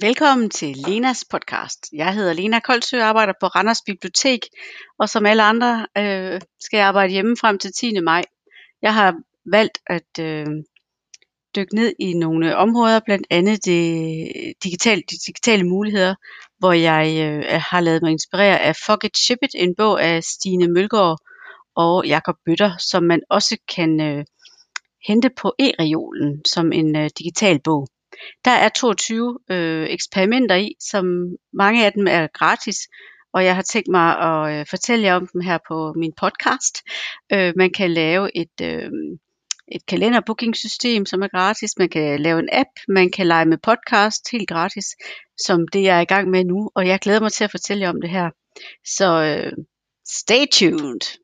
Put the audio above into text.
Velkommen til Lenas podcast. Jeg hedder Lena Koldsø og arbejder på Randers Bibliotek, og som alle andre øh, skal jeg arbejde hjemme frem til 10. maj. Jeg har valgt at øh, dykke ned i nogle områder, blandt andet det digitale, de digitale muligheder, hvor jeg øh, har lavet mig inspirere af Fuck It Ship It, en bog af Stine Mølgaard og Jakob Bøtter, som man også kan øh, hente på e-reolen som en øh, digital bog. Der er 22 øh, eksperimenter i, som mange af dem er gratis, og jeg har tænkt mig at øh, fortælle jer om dem her på min podcast. Øh, man kan lave et, øh, et kalenderbookingsystem, som er gratis. Man kan lave en app, man kan lege med podcast helt gratis, som det jeg er i gang med nu, og jeg glæder mig til at fortælle jer om det her. Så øh, stay tuned!